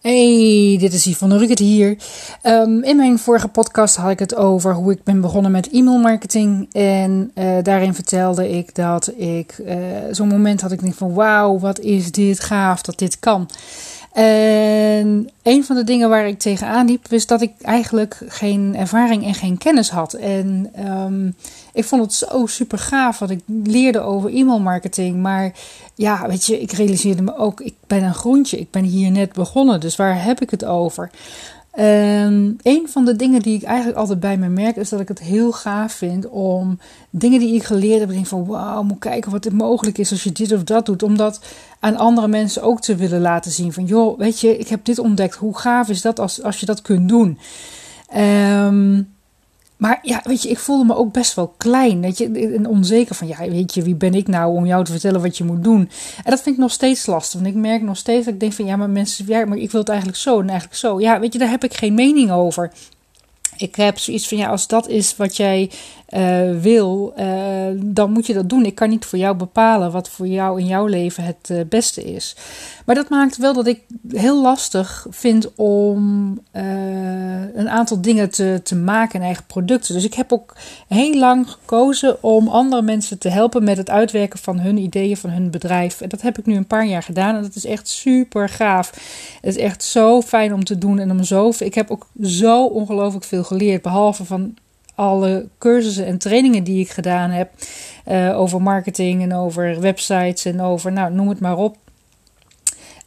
Hey, dit is Yvonne Ruckert hier. Um, in mijn vorige podcast had ik het over hoe ik ben begonnen met e-mailmarketing. En uh, daarin vertelde ik dat ik uh, zo'n moment had ik denk van wauw, wat is dit gaaf dat dit kan. En een van de dingen waar ik tegenaan liep, was dat ik eigenlijk geen ervaring en geen kennis had. En um, ik vond het zo super gaaf wat ik leerde over e-mailmarketing. Maar ja, weet je, ik realiseerde me ook, ik ben een groentje. Ik ben hier net begonnen, dus waar heb ik het over? Um, een van de dingen die ik eigenlijk altijd bij me merk, is dat ik het heel gaaf vind om dingen die ik geleerd heb, denk van wauw, moet kijken wat er mogelijk is als je dit of dat doet. Om dat aan andere mensen ook te willen laten zien. Van joh, weet je, ik heb dit ontdekt. Hoe gaaf is dat als, als je dat kunt doen? Um, maar ja, weet je, ik voelde me ook best wel klein. Weet je, en onzeker van, ja, weet je, wie ben ik nou om jou te vertellen wat je moet doen? En dat vind ik nog steeds lastig. Want ik merk nog steeds dat ik denk van, ja, maar mensen, ja, maar ik wil het eigenlijk zo en eigenlijk zo. Ja, weet je, daar heb ik geen mening over. Ik heb zoiets van, ja, als dat is wat jij uh, wil, uh, dan moet je dat doen. Ik kan niet voor jou bepalen wat voor jou in jouw leven het uh, beste is. Maar dat maakt wel dat ik heel lastig vind om een aantal dingen te, te maken in eigen producten. Dus ik heb ook heel lang gekozen om andere mensen te helpen met het uitwerken van hun ideeën, van hun bedrijf. En dat heb ik nu een paar jaar gedaan en dat is echt super gaaf. Het is echt zo fijn om te doen en om zo. Ik heb ook zo ongelooflijk veel geleerd, behalve van alle cursussen en trainingen die ik gedaan heb uh, over marketing en over websites en over, nou, noem het maar op,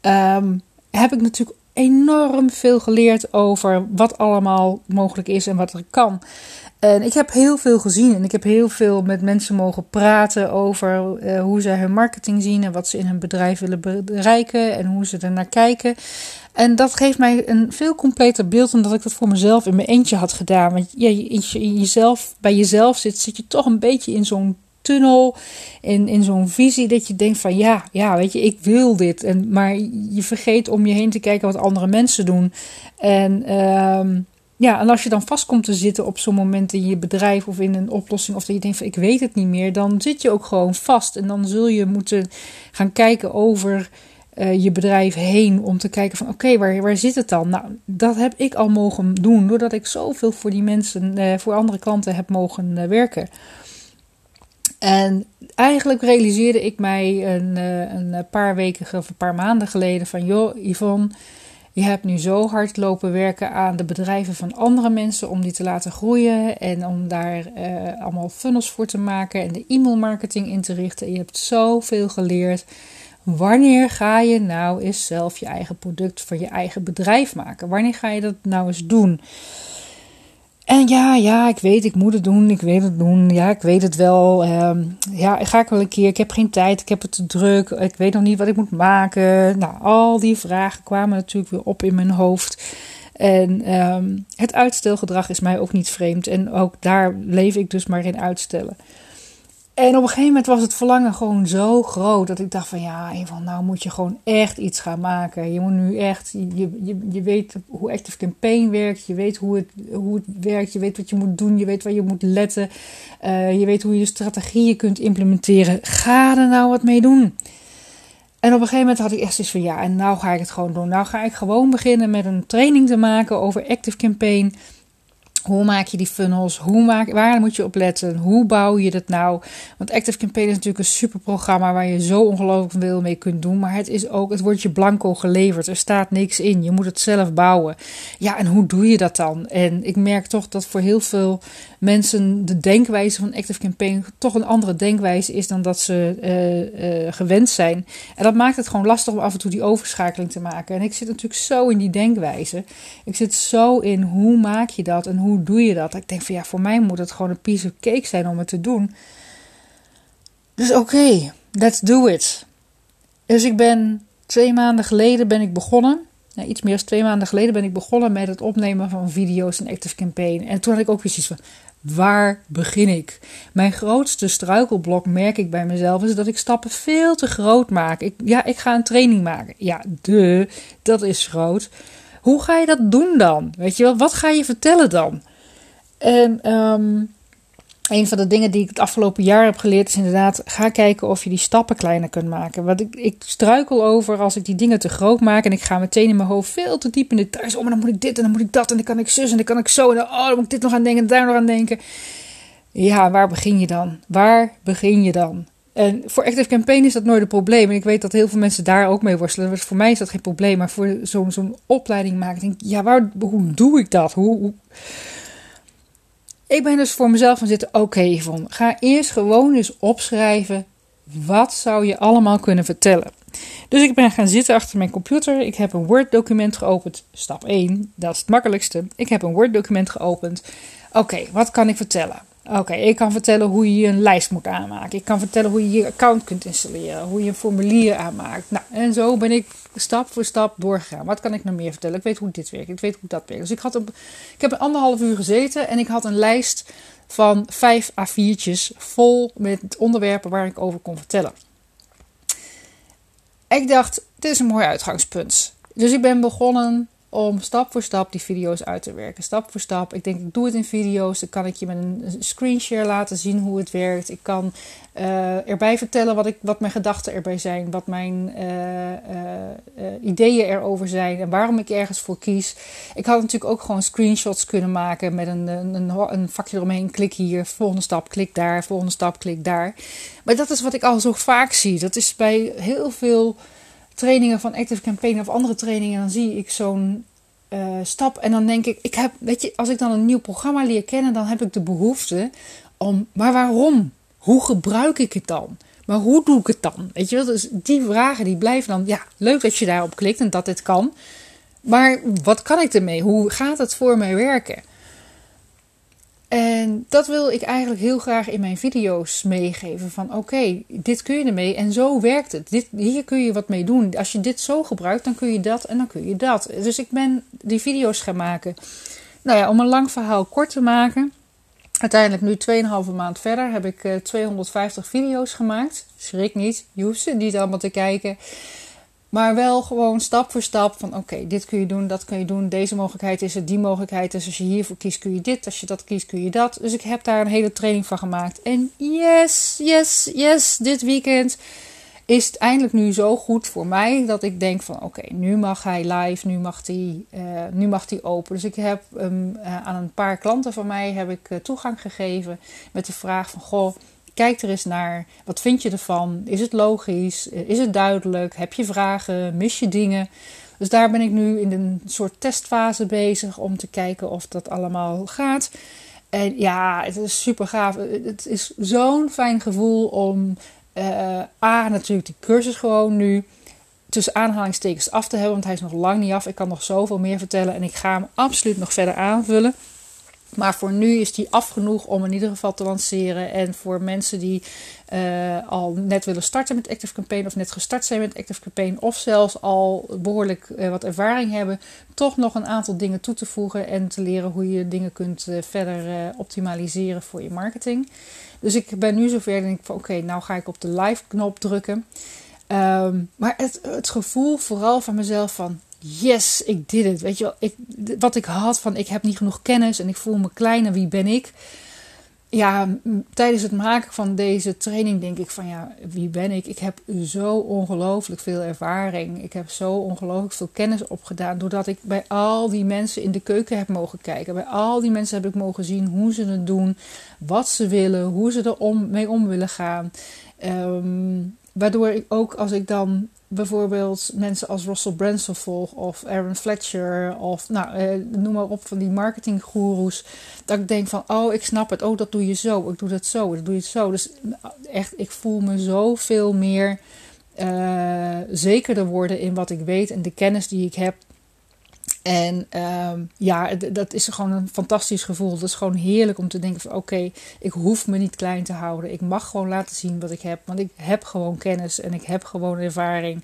um, heb ik natuurlijk enorm veel geleerd over wat allemaal mogelijk is en wat er kan. En ik heb heel veel gezien en ik heb heel veel met mensen mogen praten over uh, hoe zij hun marketing zien en wat ze in hun bedrijf willen bereiken en hoe ze er naar kijken. En dat geeft mij een veel completer beeld dan dat ik dat voor mezelf in mijn eentje had gedaan. Want ja, in jezelf, bij jezelf zit, zit je toch een beetje in zo'n tunnel, in, in zo'n visie dat je denkt van ja, ja, weet je, ik wil dit. En, maar je vergeet om je heen te kijken wat andere mensen doen. En um, ja, en als je dan vast komt te zitten op zo'n moment in je bedrijf of in een oplossing, of dat je denkt van ik weet het niet meer, dan zit je ook gewoon vast. En dan zul je moeten gaan kijken over uh, je bedrijf heen om te kijken van oké, waar, waar zit het dan? Nou, dat heb ik al mogen doen doordat ik zoveel voor die mensen, uh, voor andere klanten heb mogen uh, werken. En eigenlijk realiseerde ik mij een, een paar weken of een paar maanden geleden van joh, Yvonne, je hebt nu zo hard lopen werken aan de bedrijven van andere mensen om die te laten groeien en om daar allemaal funnels voor te maken en de e-mailmarketing in te richten. Je hebt zoveel geleerd. Wanneer ga je nou eens zelf je eigen product voor je eigen bedrijf maken? Wanneer ga je dat nou eens doen? En ja, ja, ik weet, ik moet het doen, ik weet het doen. Ja, ik weet het wel. Um, ja, ga ik wel een keer. Ik heb geen tijd, ik heb het te druk. Ik weet nog niet wat ik moet maken. Nou, al die vragen kwamen natuurlijk weer op in mijn hoofd. En um, het uitstelgedrag is mij ook niet vreemd. En ook daar leef ik dus maar in uitstellen. En op een gegeven moment was het verlangen gewoon zo groot dat ik dacht van ja, van nou moet je gewoon echt iets gaan maken. Je moet nu echt, je, je, je weet hoe Active Campaign werkt, je weet hoe het, hoe het werkt, je weet wat je moet doen, je weet waar je moet letten, uh, je weet hoe je strategieën kunt implementeren. Ga er nou wat mee doen. En op een gegeven moment had ik echt zoiets van ja, en nou ga ik het gewoon doen. Nou ga ik gewoon beginnen met een training te maken over Active Campaign. Hoe maak je die funnels? Hoe maak, waar moet je op letten? Hoe bouw je dat nou? Want Active Campaign is natuurlijk een super programma waar je zo ongelooflijk veel mee kunt doen. Maar het is ook, het wordt je blanco geleverd. Er staat niks in. Je moet het zelf bouwen. Ja, en hoe doe je dat dan? En ik merk toch dat voor heel veel mensen de denkwijze van Active Campaign toch een andere denkwijze is dan dat ze uh, uh, gewend zijn. En dat maakt het gewoon lastig om af en toe die overschakeling te maken. En ik zit natuurlijk zo in die denkwijze. Ik zit zo in hoe maak je dat en hoe doe je dat? Ik denk van ja, voor mij moet het gewoon een piece of cake zijn om het te doen. Dus oké, let's do it. Dus ik ben twee maanden geleden ben ik begonnen iets meer dan twee maanden geleden ben ik begonnen met het opnemen van video's in Active Campaign. En toen had ik ook precies van, waar begin ik? Mijn grootste struikelblok merk ik bij mezelf is dat ik stappen veel te groot maak. Ik, ja, ik ga een training maken. Ja, de, dat is groot. Hoe ga je dat doen dan? Weet je wel, wat ga je vertellen dan? En um, een van de dingen die ik het afgelopen jaar heb geleerd is inderdaad, ga kijken of je die stappen kleiner kunt maken. Want ik, ik struikel over als ik die dingen te groot maak en ik ga meteen in mijn hoofd veel te diep in de details. Oh, maar dan moet ik dit en dan moet ik dat en dan kan ik zus en dan kan ik zo en dan, oh, dan moet ik dit nog aan denken en daar nog aan denken. Ja, waar begin je dan? Waar begin je dan? En voor Active Campaign is dat nooit een probleem. En ik weet dat heel veel mensen daar ook mee worstelen. Dus voor mij is dat geen probleem. Maar voor zo'n zo'n opleiding maken, denk ik, ja, waar, hoe doe ik dat? Hoe, ik ben dus voor mezelf gaan zitten, oké okay, ga eerst gewoon eens opschrijven wat zou je allemaal kunnen vertellen. Dus ik ben gaan zitten achter mijn computer. Ik heb een Word-document geopend. Stap 1, dat is het makkelijkste. Ik heb een Word-document geopend. Oké, wat kan ik vertellen? Oké, ik kan vertellen hoe je een lijst moet aanmaken. Ik kan vertellen hoe je je account kunt installeren. Hoe je een formulier aanmaakt. Nou, en zo ben ik stap voor stap doorgegaan. Wat kan ik nog meer vertellen? Ik weet hoe dit werkt. Ik weet hoe dat werkt. Dus ik, had een, ik heb een anderhalf uur gezeten en ik had een lijst van vijf A4'tjes vol met onderwerpen waar ik over kon vertellen. Ik dacht, dit is een mooi uitgangspunt. Dus ik ben begonnen om stap voor stap die video's uit te werken. Stap voor stap. Ik denk, ik doe het in video's. Dan kan ik je met een screenshare laten zien hoe het werkt. Ik kan uh, erbij vertellen wat, ik, wat mijn gedachten erbij zijn. Wat mijn uh, uh, ideeën erover zijn. En waarom ik ergens voor kies. Ik had natuurlijk ook gewoon screenshots kunnen maken. Met een, een, een vakje eromheen. Klik hier. Volgende stap. Klik daar. Volgende stap. Klik daar. Maar dat is wat ik al zo vaak zie. Dat is bij heel veel trainingen van Active Campaign of andere trainingen, dan zie ik zo'n uh, stap. En dan denk ik, ik heb, weet je, als ik dan een nieuw programma leer kennen, dan heb ik de behoefte om, maar waarom? Hoe gebruik ik het dan? Maar hoe doe ik het dan? Weet je wel, dus die vragen die blijven dan, ja, leuk dat je daarop klikt en dat dit kan. Maar wat kan ik ermee? Hoe gaat het voor mij werken? En dat wil ik eigenlijk heel graag in mijn video's meegeven. Van oké, dit kun je ermee en zo werkt het. Dit, hier kun je wat mee doen. Als je dit zo gebruikt, dan kun je dat en dan kun je dat. Dus ik ben die video's gaan maken. Nou ja, om een lang verhaal kort te maken. Uiteindelijk nu 2,5 maand verder heb ik 250 eh, video's gemaakt. Schrik niet, je hoeft ze niet allemaal te kijken. Maar wel gewoon stap voor stap van oké, dit kun je doen, dat kun je doen. Deze mogelijkheid is er, die mogelijkheid is. Als je hiervoor kiest kun je dit, als je dat kiest kun je dat. Dus ik heb daar een hele training van gemaakt. En yes, yes, yes, dit weekend is het eindelijk nu zo goed voor mij dat ik denk van oké, nu mag hij live, nu mag hij, uh, nu mag open. Dus ik heb um, aan een paar klanten van mij heb ik uh, toegang gegeven met de vraag van goh Kijk er eens naar. Wat vind je ervan? Is het logisch? Is het duidelijk? Heb je vragen? Mis je dingen? Dus daar ben ik nu in een soort testfase bezig om te kijken of dat allemaal gaat. En ja, het is super gaaf. Het is zo'n fijn gevoel om uh, A, natuurlijk die cursus gewoon nu tussen aanhalingstekens af te hebben. Want hij is nog lang niet af. Ik kan nog zoveel meer vertellen en ik ga hem absoluut nog verder aanvullen. Maar voor nu is die af genoeg om in ieder geval te lanceren. En voor mensen die uh, al net willen starten met Active Campaign of net gestart zijn met Active Campaign of zelfs al behoorlijk uh, wat ervaring hebben, toch nog een aantal dingen toe te voegen en te leren hoe je dingen kunt uh, verder optimaliseren voor je marketing. Dus ik ben nu zover en ik van oké, nou ga ik op de live knop drukken. Um, maar het, het gevoel vooral van mezelf van yes, ik did het. Weet je wel, ik, wat ik had van ik heb niet genoeg kennis en ik voel me klein en wie ben ik? Ja, tijdens het maken van deze training denk ik van ja, wie ben ik? Ik heb zo ongelooflijk veel ervaring. Ik heb zo ongelooflijk veel kennis opgedaan. Doordat ik bij al die mensen in de keuken heb mogen kijken. Bij al die mensen heb ik mogen zien hoe ze het doen. Wat ze willen. Hoe ze er om, mee om willen gaan. Um, waardoor ik ook als ik dan bijvoorbeeld mensen als Russell Branson volg of Aaron Fletcher of nou, eh, noem maar op van die marketinggoeroes. Dat ik denk van, oh, ik snap het. Oh, dat doe je zo. Ik doe dat zo. Dat doe je zo. Dus echt, ik voel me zoveel meer uh, zekerder worden in wat ik weet en de kennis die ik heb. En um, ja, dat is gewoon een fantastisch gevoel. Dat is gewoon heerlijk om te denken van oké, ik hoef me niet klein te houden. Ik mag gewoon laten zien wat ik heb. Want ik heb gewoon kennis en ik heb gewoon ervaring.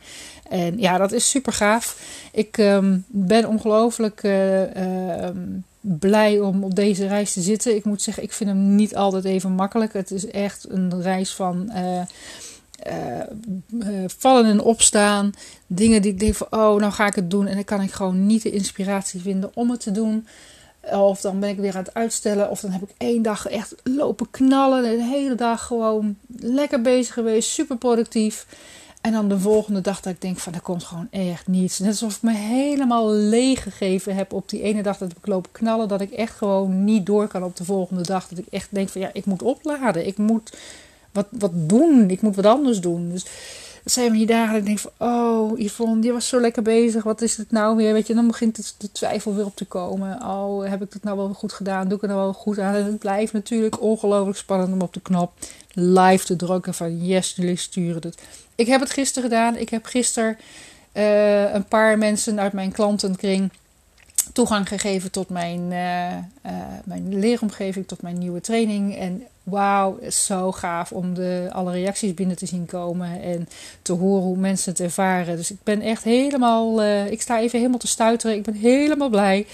En ja, dat is super gaaf. Ik um, ben ongelooflijk uh, um, blij om op deze reis te zitten. Ik moet zeggen, ik vind hem niet altijd even makkelijk. Het is echt een reis van... Uh, uh, vallen en opstaan. Dingen die ik denk van, oh, nou ga ik het doen. En dan kan ik gewoon niet de inspiratie vinden om het te doen. Of dan ben ik weer aan het uitstellen. Of dan heb ik één dag echt lopen knallen. De hele dag gewoon lekker bezig geweest. Super productief. En dan de volgende dag dat ik denk van, er komt gewoon echt niets. Net alsof ik me helemaal leeg gegeven heb op die ene dag dat ik loop knallen. Dat ik echt gewoon niet door kan op de volgende dag. Dat ik echt denk van, ja, ik moet opladen. Ik moet wat, wat doen. Ik moet wat anders doen. Dus dat zijn die dagen dat ik denk van, oh Yvonne, die was zo lekker bezig. Wat is het nou weer? Weet je, dan begint de twijfel weer op te komen. Oh, heb ik het nou wel goed gedaan? Doe ik het nou wel goed aan? En het blijft natuurlijk ongelooflijk spannend om op de knop live te drukken van yes, jullie sturen het. Ik heb het gisteren gedaan. Ik heb gisteren uh, een paar mensen uit mijn klantenkring toegang gegeven tot mijn, uh, uh, mijn leeromgeving, tot mijn nieuwe training. En wauw, zo gaaf om de, alle reacties binnen te zien komen en te horen hoe mensen het ervaren. Dus ik ben echt helemaal, ik sta even helemaal te stuiteren. Ik ben helemaal blij.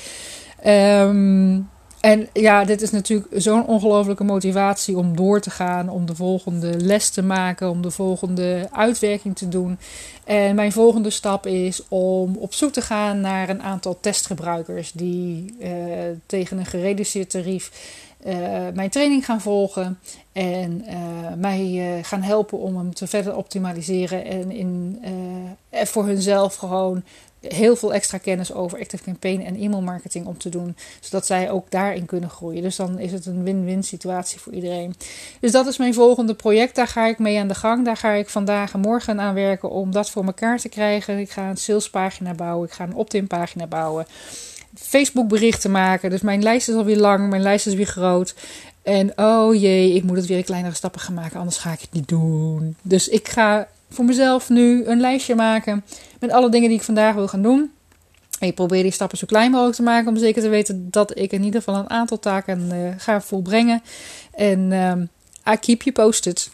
Um, en ja, dit is natuurlijk zo'n ongelofelijke motivatie om door te gaan, om de volgende les te maken, om de volgende uitwerking te doen. En mijn volgende stap is om op zoek te gaan naar een aantal testgebruikers die uh, tegen een gereduceerd tarief uh, mijn training gaan volgen en uh, mij gaan helpen om hem te verder optimaliseren en in, voor hunzelf gewoon heel veel extra kennis over Active Campaign en e-mail marketing om te doen. Zodat zij ook daarin kunnen groeien. Dus dan is het een win-win situatie voor iedereen. Dus dat is mijn volgende project. Daar ga ik mee aan de gang. Daar ga ik vandaag en morgen aan werken om dat voor elkaar te krijgen. Ik ga een salespagina bouwen. Ik ga een opt-in pagina bouwen. Facebook berichten maken. Dus mijn lijst is alweer lang. Mijn lijst is weer groot. En oh jee, ik moet het weer in kleinere stappen gaan maken. Anders ga ik het niet doen. Dus ik ga voor mezelf nu een lijstje maken met alle dingen die ik vandaag wil gaan doen. En ik probeer die stappen zo klein mogelijk te maken om zeker te weten dat ik in ieder geval een aantal taken uh, ga volbrengen. En uh, I keep you posted.